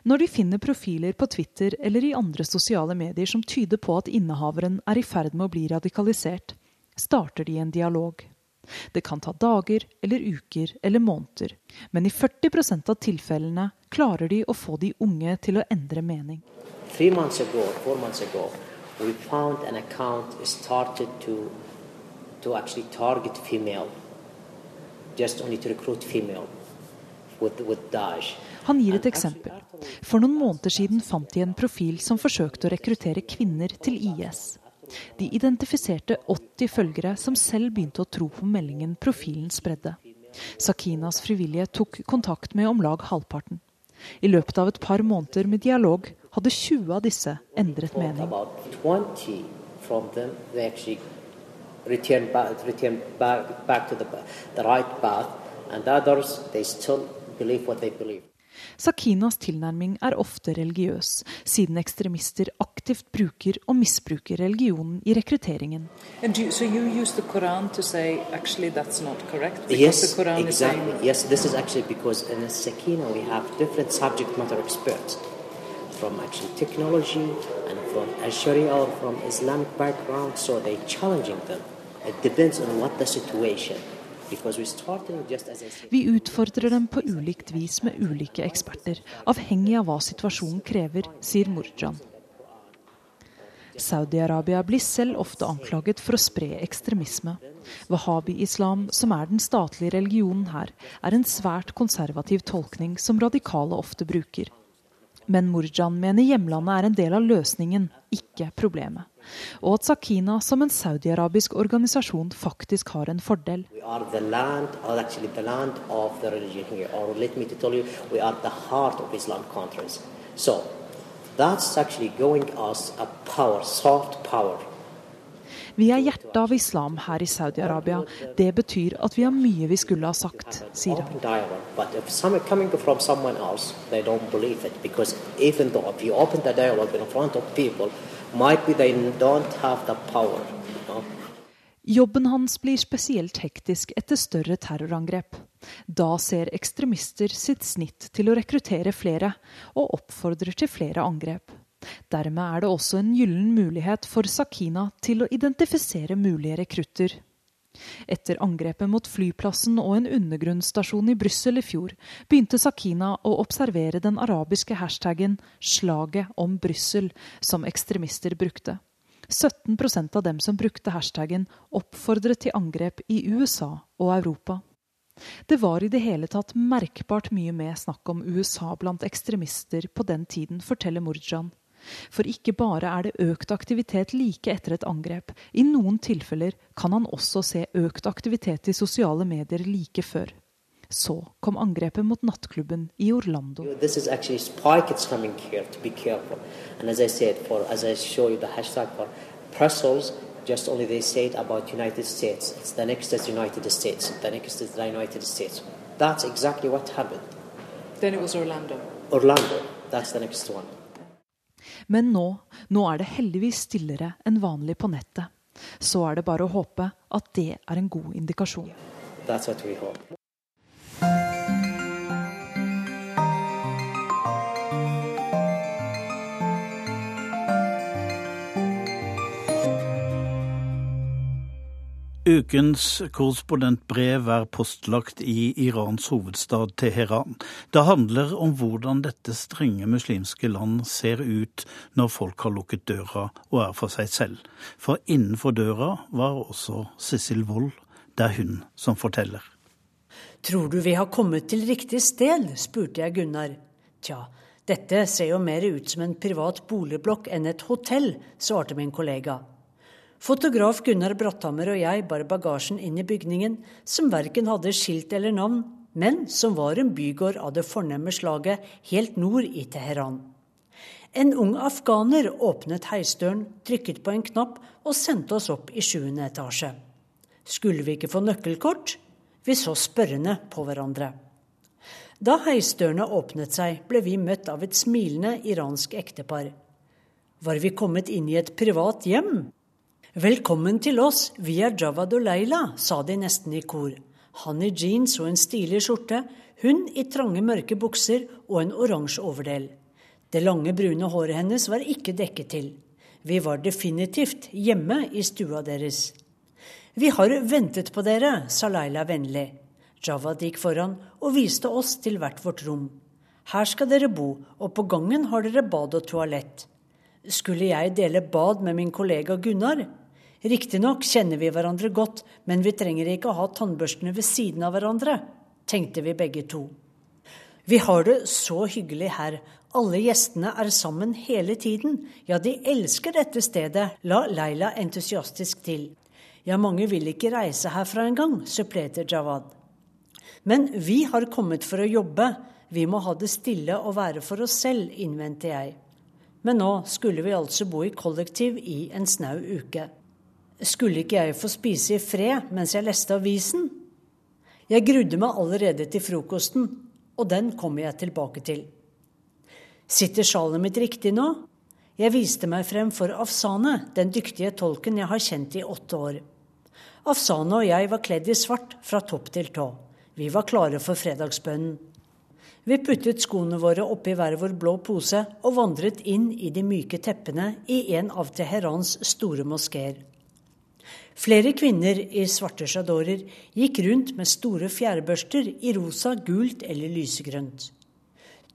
Når de finner profiler på Twitter eller i andre sosiale medier som tyder på at innehaveren er i ferd med å bli radikalisert, starter de en dialog. Det kan ta dager eller uker eller måneder, men i 40% av tilfellene klarer de å få de unge til å endre mening. Three months ago, four months ago, we found an account started to to actually target female, just only to recruit female with, with Daesh. Han gir et eksempel. For noen måneder siden fant de en profil som forsøkte å rekruttere kvinner til IS. De identifiserte 80 følgere som selv begynte å tro på meldingen profilen spredde. Sakinas frivillige tok kontakt med om lag halvparten. I løpet av et par måneder med dialog hadde 20 av disse endret mening return back, return back, back to the, the right path, and others they still believe what they believe. Sakinas tilnærming er ofte religiøs, siden ekstremister aktivt bruker og misbruker religionen i rekrutteringen. You, so say, yes, exactly. Yes, this is actually because in Sakina we have different subject matter experts from actually technology and from Sharia or from Islamic background, so they're challenging them. Vi utfordrer dem på ulikt vis med ulike eksperter, avhengig av hva situasjonen krever, sier Murjan. Saudi-Arabia blir selv ofte anklaget for å spre ekstremisme. Wahhabi-islam, som er den statlige religionen her, er en svært konservativ tolkning som radikale ofte bruker. Men Murjan mener hjemlandet er en del av løsningen, ikke problemet. Og at Sakina som en saudiarabisk organisasjon faktisk har en fordel. So that's actually going us a power, soft power vi er hjertet av islam her i Saudi-Arabia. Det betyr at vi har mye vi skulle ha sagt, sier han. Jobben hans blir spesielt hektisk etter større terrorangrep. Da ser ekstremister sitt snitt til å rekruttere flere, og oppfordrer til flere angrep. Dermed er det også en gyllen mulighet for Sakina til å identifisere mulige rekrutter. Etter angrepet mot flyplassen og en undergrunnsstasjon i Brussel i fjor, begynte Sakina å observere den arabiske hashtaggen 'slaget om Brussel', som ekstremister brukte. 17% av dem som brukte hashtaggen, oppfordret til angrep i USA og Europa. Det var i det hele tatt merkbart mye mer snakk om USA blant ekstremister på den tiden, forteller Murjan. For ikke bare er det økt aktivitet like etter et angrep, i noen tilfeller kan han også se økt aktivitet i sosiale medier like før. Så kom angrepet mot nattklubben i Orlando. just only they said about United States. It's the next is United States. The next is the United States. That's exactly what happened. Then it was Orlando. Orlando. That's the next one. Men nå, nå er det heldigvis stillere enn vanlig på nettet. Så er det bare å håpe at det er en god indikasjon. Ukens korrespondentbrev er postlagt i Irans hovedstad Teheran. Det handler om hvordan dette strenge muslimske land ser ut når folk har lukket døra og er for seg selv. For innenfor døra var også Sissel Wold. Det er hun som forteller. Tror du vi har kommet til riktig sted? spurte jeg Gunnar. Tja, dette ser jo mer ut som en privat boligblokk enn et hotell, svarte min kollega. Fotograf Gunnar Bratthammer og jeg bar bagasjen inn i bygningen, som verken hadde skilt eller navn, men som var en bygård av det fornemme slaget helt nord i Teheran. En ung afghaner åpnet heisdøren, trykket på en knapp og sendte oss opp i sjuende etasje. Skulle vi ikke få nøkkelkort? Vi så spørrende på hverandre. Da heisdørene åpnet seg, ble vi møtt av et smilende iransk ektepar. Var vi kommet inn i et privat hjem? Velkommen til oss, vi er Jawad og Leila, sa de nesten i kor. Han i jeans og en stilig skjorte, hun i trange, mørke bukser og en oransje overdel. Det lange, brune håret hennes var ikke dekket til. Vi var definitivt hjemme i stua deres. Vi har ventet på dere, sa Leila vennlig. Jawad gikk foran og viste oss til hvert vårt rom. Her skal dere bo, og på gangen har dere bad og toalett. Skulle jeg dele bad med min kollega Gunnar? Riktignok kjenner vi hverandre godt, men vi trenger ikke å ha tannbørstene ved siden av hverandre, tenkte vi begge to. Vi har det så hyggelig her, alle gjestene er sammen hele tiden, ja, de elsker dette stedet, la Leila entusiastisk til. Ja, mange vil ikke reise herfra engang, supplerte Jawad. Men vi har kommet for å jobbe, vi må ha det stille og være for oss selv, innvendte jeg. Men nå skulle vi altså bo i kollektiv i en snau uke. Skulle ikke jeg få spise i fred mens jeg leste avisen? Jeg grudde meg allerede til frokosten, og den kommer jeg tilbake til. Sitter sjalet mitt riktig nå? Jeg viste meg frem for Afsane, den dyktige tolken jeg har kjent i åtte år. Afsane og jeg var kledd i svart fra topp til tå. Vi var klare for fredagsbønnen. Vi puttet skoene våre oppi hver vår blå pose og vandret inn i de myke teppene i en av Teherans store moskeer. Flere kvinner i svarte sjadorer gikk rundt med store fjærbørster i rosa, gult eller lysegrønt.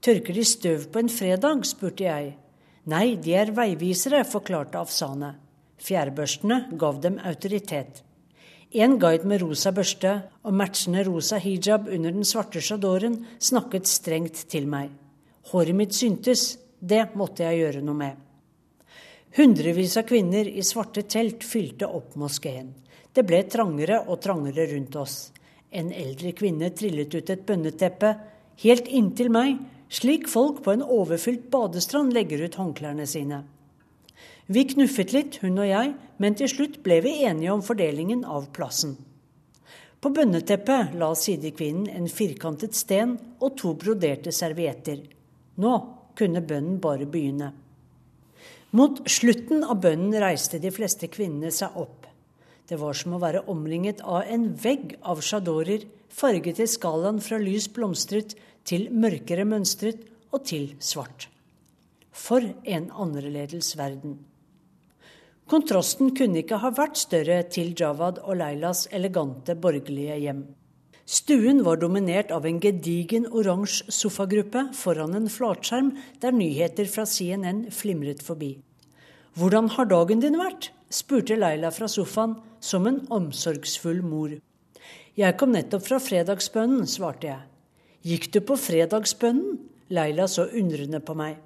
Tørker de støv på en fredag? spurte jeg. Nei, de er veivisere, forklarte Afsane. Fjærbørstene gav dem autoritet. En guide med rosa børste og matchende rosa hijab under den svarte sjadoren snakket strengt til meg. Håret mitt syntes, det måtte jeg gjøre noe med. Hundrevis av kvinner i svarte telt fylte opp moskeen. Det ble trangere og trangere rundt oss. En eldre kvinne trillet ut et bønneteppe helt inntil meg, slik folk på en overfylt badestrand legger ut håndklærne sine. Vi knuffet litt, hun og jeg, men til slutt ble vi enige om fordelingen av plassen. På bønneteppet la sidekvinnen en firkantet sten og to broderte servietter. Nå kunne bønnen bare begynne. Mot slutten av bønnen reiste de fleste kvinnene seg opp. Det var som å være omringet av en vegg av sjadorer, farget i skalaen fra lys blomstret til mørkere mønstret og til svart. For en annerledes verden. Kontrasten kunne ikke ha vært større til Jawad og Leilas elegante borgerlige hjem. Stuen var dominert av en gedigen oransje sofagruppe foran en flatskjerm der nyheter fra CNN flimret forbi. Hvordan har dagen din vært? spurte Leila fra sofaen som en omsorgsfull mor. Jeg kom nettopp fra fredagsbønnen, svarte jeg. Gikk du på fredagsbønnen? Leila så undrende på meg.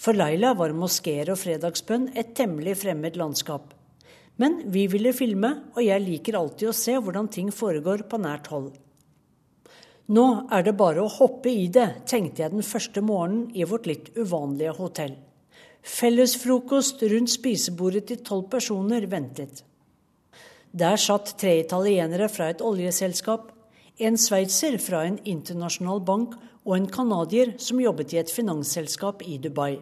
For Leila var moskeer og fredagsbønn et temmelig fremmed landskap. Men vi ville filme, og jeg liker alltid å se hvordan ting foregår på nært hold. Nå er det bare å hoppe i det, tenkte jeg den første morgenen i vårt litt uvanlige hotell. Fellesfrokost rundt spisebordet til tolv personer ventet. Der satt tre italienere fra et oljeselskap, en sveitser fra en internasjonal bank og en canadier som jobbet i et finansselskap i Dubai.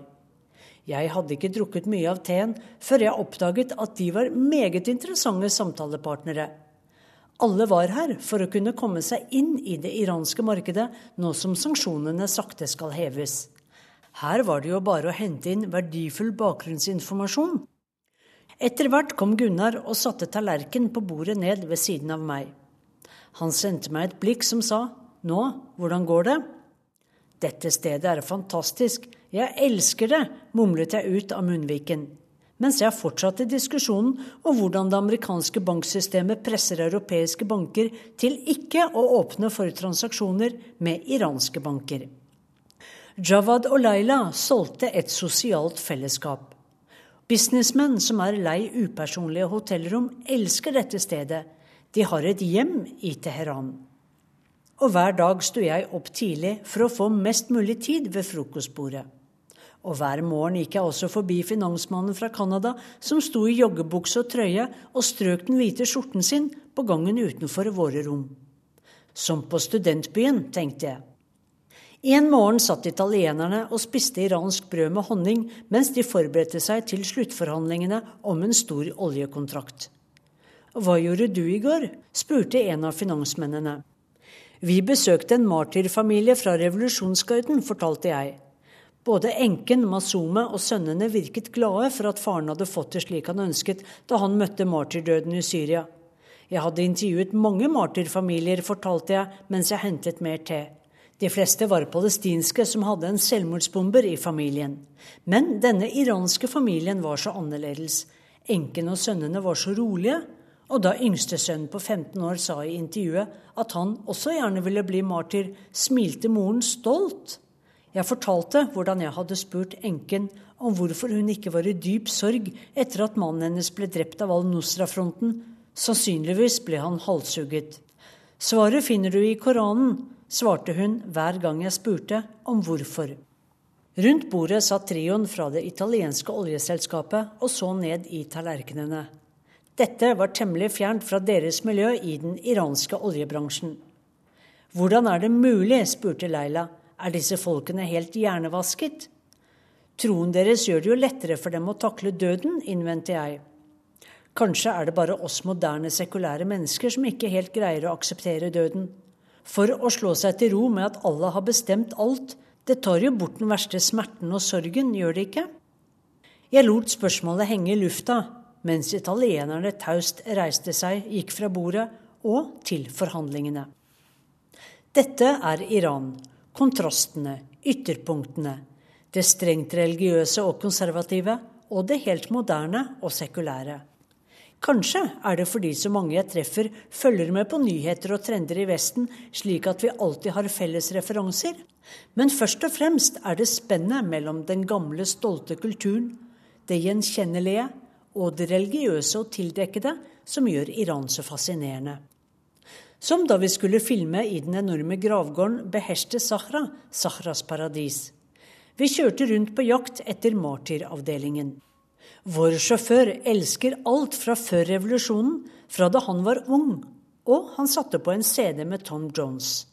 Jeg hadde ikke drukket mye av teen før jeg oppdaget at de var meget interessante samtalepartnere. Alle var her for å kunne komme seg inn i det iranske markedet nå som sanksjonene sakte skal heves. Her var det jo bare å hente inn verdifull bakgrunnsinformasjon. Etter hvert kom Gunnar og satte tallerkenen på bordet ned ved siden av meg. Han sendte meg et blikk som sa Nå, hvordan går det? Dette stedet er fantastisk, jeg elsker det, mumlet jeg ut av munnviken mens jeg fortsatte diskusjonen om hvordan det amerikanske banksystemet presser europeiske banker til ikke å åpne for transaksjoner med iranske banker. Jawad og Laila solgte et sosialt fellesskap. Businessmenn som er lei upersonlige hotellrom, elsker dette stedet. De har et hjem i Teheran. Og hver dag sto jeg opp tidlig for å få mest mulig tid ved frokostbordet. Og hver morgen gikk jeg også forbi finansmannen fra Canada som sto i joggebukse og trøye og strøk den hvite skjorten sin på gangen utenfor våre rom. Som på studentbyen, tenkte jeg. En morgen satt italienerne og spiste iransk brød med honning mens de forberedte seg til sluttforhandlingene om en stor oljekontrakt. Hva gjorde du i går? spurte en av finansmennene. Vi besøkte en martyrfamilie fra revolusjonsgarden, fortalte jeg. Både enken, Masume og sønnene virket glade for at faren hadde fått det slik han ønsket da han møtte martyrdøden i Syria. Jeg hadde intervjuet mange martyrfamilier, fortalte jeg mens jeg hentet mer te. De fleste var palestinske som hadde en selvmordsbomber i familien. Men denne iranske familien var så annerledes. Enken og sønnene var så rolige. Og da yngstesønnen på 15 år sa i intervjuet at han også gjerne ville bli martyr, smilte moren stolt. Jeg fortalte hvordan jeg hadde spurt enken om hvorfor hun ikke var i dyp sorg etter at mannen hennes ble drept av Al-Nusra-fronten. Sannsynligvis ble han halshugget. Svaret finner du i Koranen, svarte hun hver gang jeg spurte om hvorfor. Rundt bordet satt trioen fra det italienske oljeselskapet og så ned i tallerkenene. Dette var temmelig fjernt fra deres miljø i den iranske oljebransjen. Hvordan er det mulig, spurte Leila, er disse folkene helt hjernevasket? Troen deres gjør det jo lettere for dem å takle døden, innvendte jeg. Kanskje er det bare oss moderne, sekulære mennesker som ikke helt greier å akseptere døden. For å slå seg til ro med at Allah har bestemt alt, det tar jo bort den verste smerten og sorgen, gjør det ikke? Jeg lot spørsmålet henge i lufta, mens italienerne taust reiste seg, gikk fra bordet og til forhandlingene. Dette er Iran, kontrastene, ytterpunktene, det strengt religiøse og konservative, og det helt moderne og sekulære. Kanskje er det fordi så mange jeg treffer, følger med på nyheter og trender i Vesten, slik at vi alltid har felles referanser. Men først og fremst er det spennet mellom den gamle, stolte kulturen, det gjenkjennelige og det religiøse og tildekkede som gjør Iran så fascinerende. Som da vi skulle filme i den enorme gravgården Beherste Sahra, Sahras paradis. Vi kjørte rundt på jakt etter martyravdelingen. Vår sjåfør elsker alt fra før revolusjonen, fra da han var ung, og han satte på en CD med Tom Jones.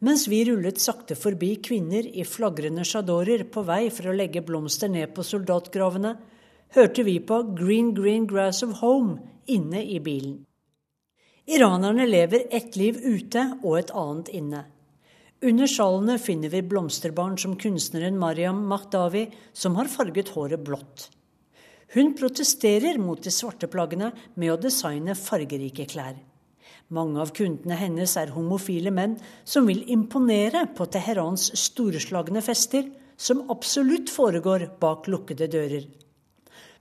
Mens vi rullet sakte forbi kvinner i flagrende sjadorer på vei for å legge blomster ned på soldatgravene, hørte vi på Green Green Grass of Home inne i bilen. Iranerne lever ett liv ute og et annet inne. Under sjalene finner vi blomsterbarn som kunstneren Mariam Mahdavi, som har farget håret blått. Hun protesterer mot de svarte plaggene med å designe fargerike klær. Mange av kundene hennes er homofile menn som vil imponere på Teherans storslagne fester, som absolutt foregår bak lukkede dører.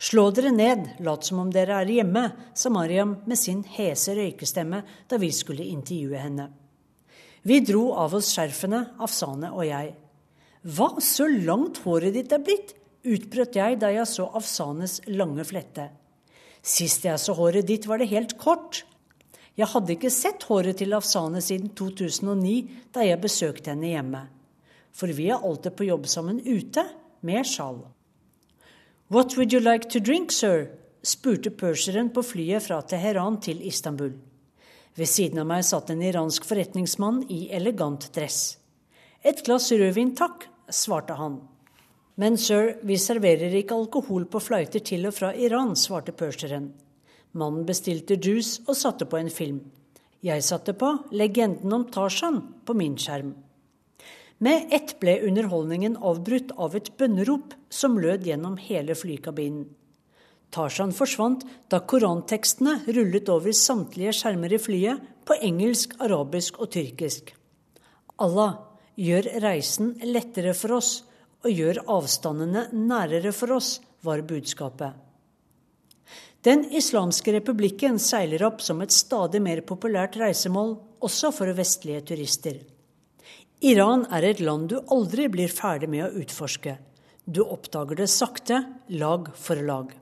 Slå dere ned, lat som om dere er hjemme, sa Mariam med sin hese røykestemme da vi skulle intervjue henne. Vi dro av oss skjerfene, Afsane og jeg. Hva, så langt håret ditt er blitt? utbrøt jeg da jeg så Afsanes lange flette. Sist jeg så håret ditt, var det helt kort. Jeg hadde ikke sett håret til Afsane siden 2009, da jeg besøkte henne hjemme. For vi er alltid på jobb sammen ute, med sjal. What would you like to drink, sir? spurte purseren på flyet fra Teheran til Istanbul. Ved siden av meg satt en iransk forretningsmann i elegant dress. Et glass rødvin, takk, svarte han. Men sir, vi serverer ikke alkohol på flighter til og fra Iran, svarte purseren. Mannen bestilte juice og satte på en film. Jeg satte på Legenden om Tarzan på min skjerm. Med ett ble underholdningen avbrutt av et bønnerop som lød gjennom hele flykabinen. Tarzan forsvant da korantekstene rullet over samtlige skjermer i flyet på engelsk, arabisk og tyrkisk. Allah, gjør reisen lettere for oss og gjør avstandene nærere for oss, var budskapet. Den islamske republikken seiler opp som et stadig mer populært reisemål, også for vestlige turister. Iran er et land du aldri blir ferdig med å utforske. Du oppdager det sakte, lag for lag.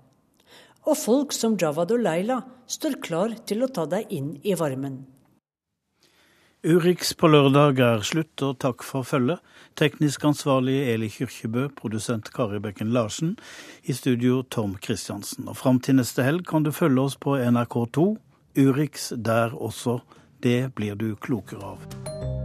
Og folk som Jawad og Leila står klar til å ta deg inn i varmen. Urix på lørdag er slutt, og takk for følget. Teknisk ansvarlig Eli Kyrkjebø, produsent Kari Bekken Larsen, i studio Tom Christiansen. Og fram til neste helg kan du følge oss på NRK2, Urix der også. Det blir du klokere av.